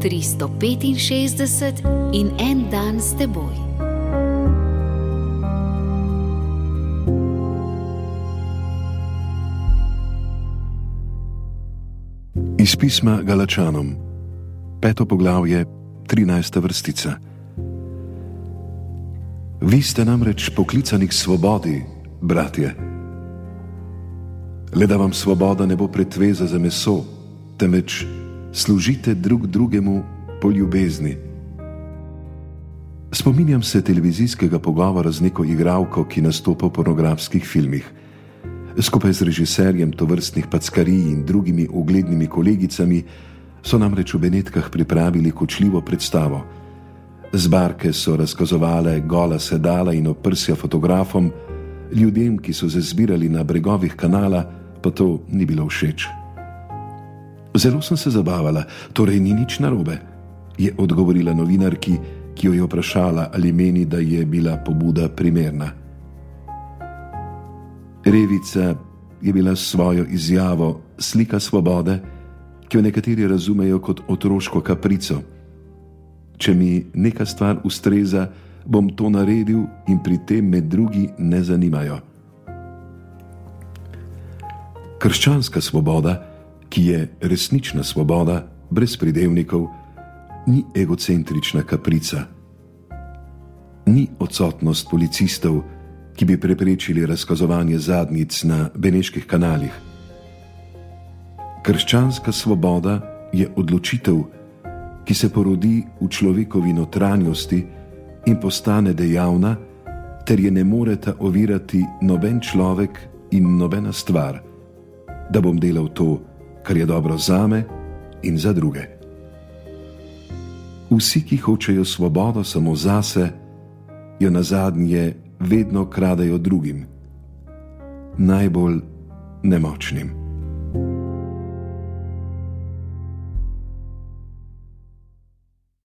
365 in en dan s teboj. Iz pisma Galačanom, peto poglavje, trinajsta vrstica. Vi ste namreč poklicani k svobodi, bratje. Le da vam svoboda ne bo pretveza za meso, temveč služite drug drugemu po ljubezni. Spominjam se televizijskega pogovora z neko igralko, ki nastopa v pornografskih filmih. Skupaj z režiserjem tovrstnih packarij in drugimi uglednimi kolegicami so namreč v Benetkah pripravili kočljivo predstavo. Zbarke so razkazovale gola sedala in oprsja fotografom, ljudem, ki so se zbirali na bregovih kanala, pa to ni bilo všeč. Zelo sem se zabavala, torej ni nič narobe, je odgovorila novinarki, ki jo je vprašala, ali meni, da je bila pobuda primerna. Revica je bila svojo izjavo slika svobode, ki jo nekateri razumejo kot otroško kaprico. Če mi neka stvar ustreza, bom to naredil in pri tem me drugi ne zanimajo. Krščanska svoboda ki je resnična svoboda, brez pridevnikov, ni egocentrična kaprica. Ni odsotnost policistov, ki bi preprečili razkazovanje zadnjic na beneških kanalih. Krščanska svoboda je odločitev, ki se porodi v človekovi notranjosti in postane dejavna, ter je ne moreta ovirati noben človek in nobena stvar, da bom delal to, kar je dobro za me in za druge. Vsi, ki hočejo svobodo samo zase, jo na zadnje vedno kradejo drugim, najbolj nemočnim.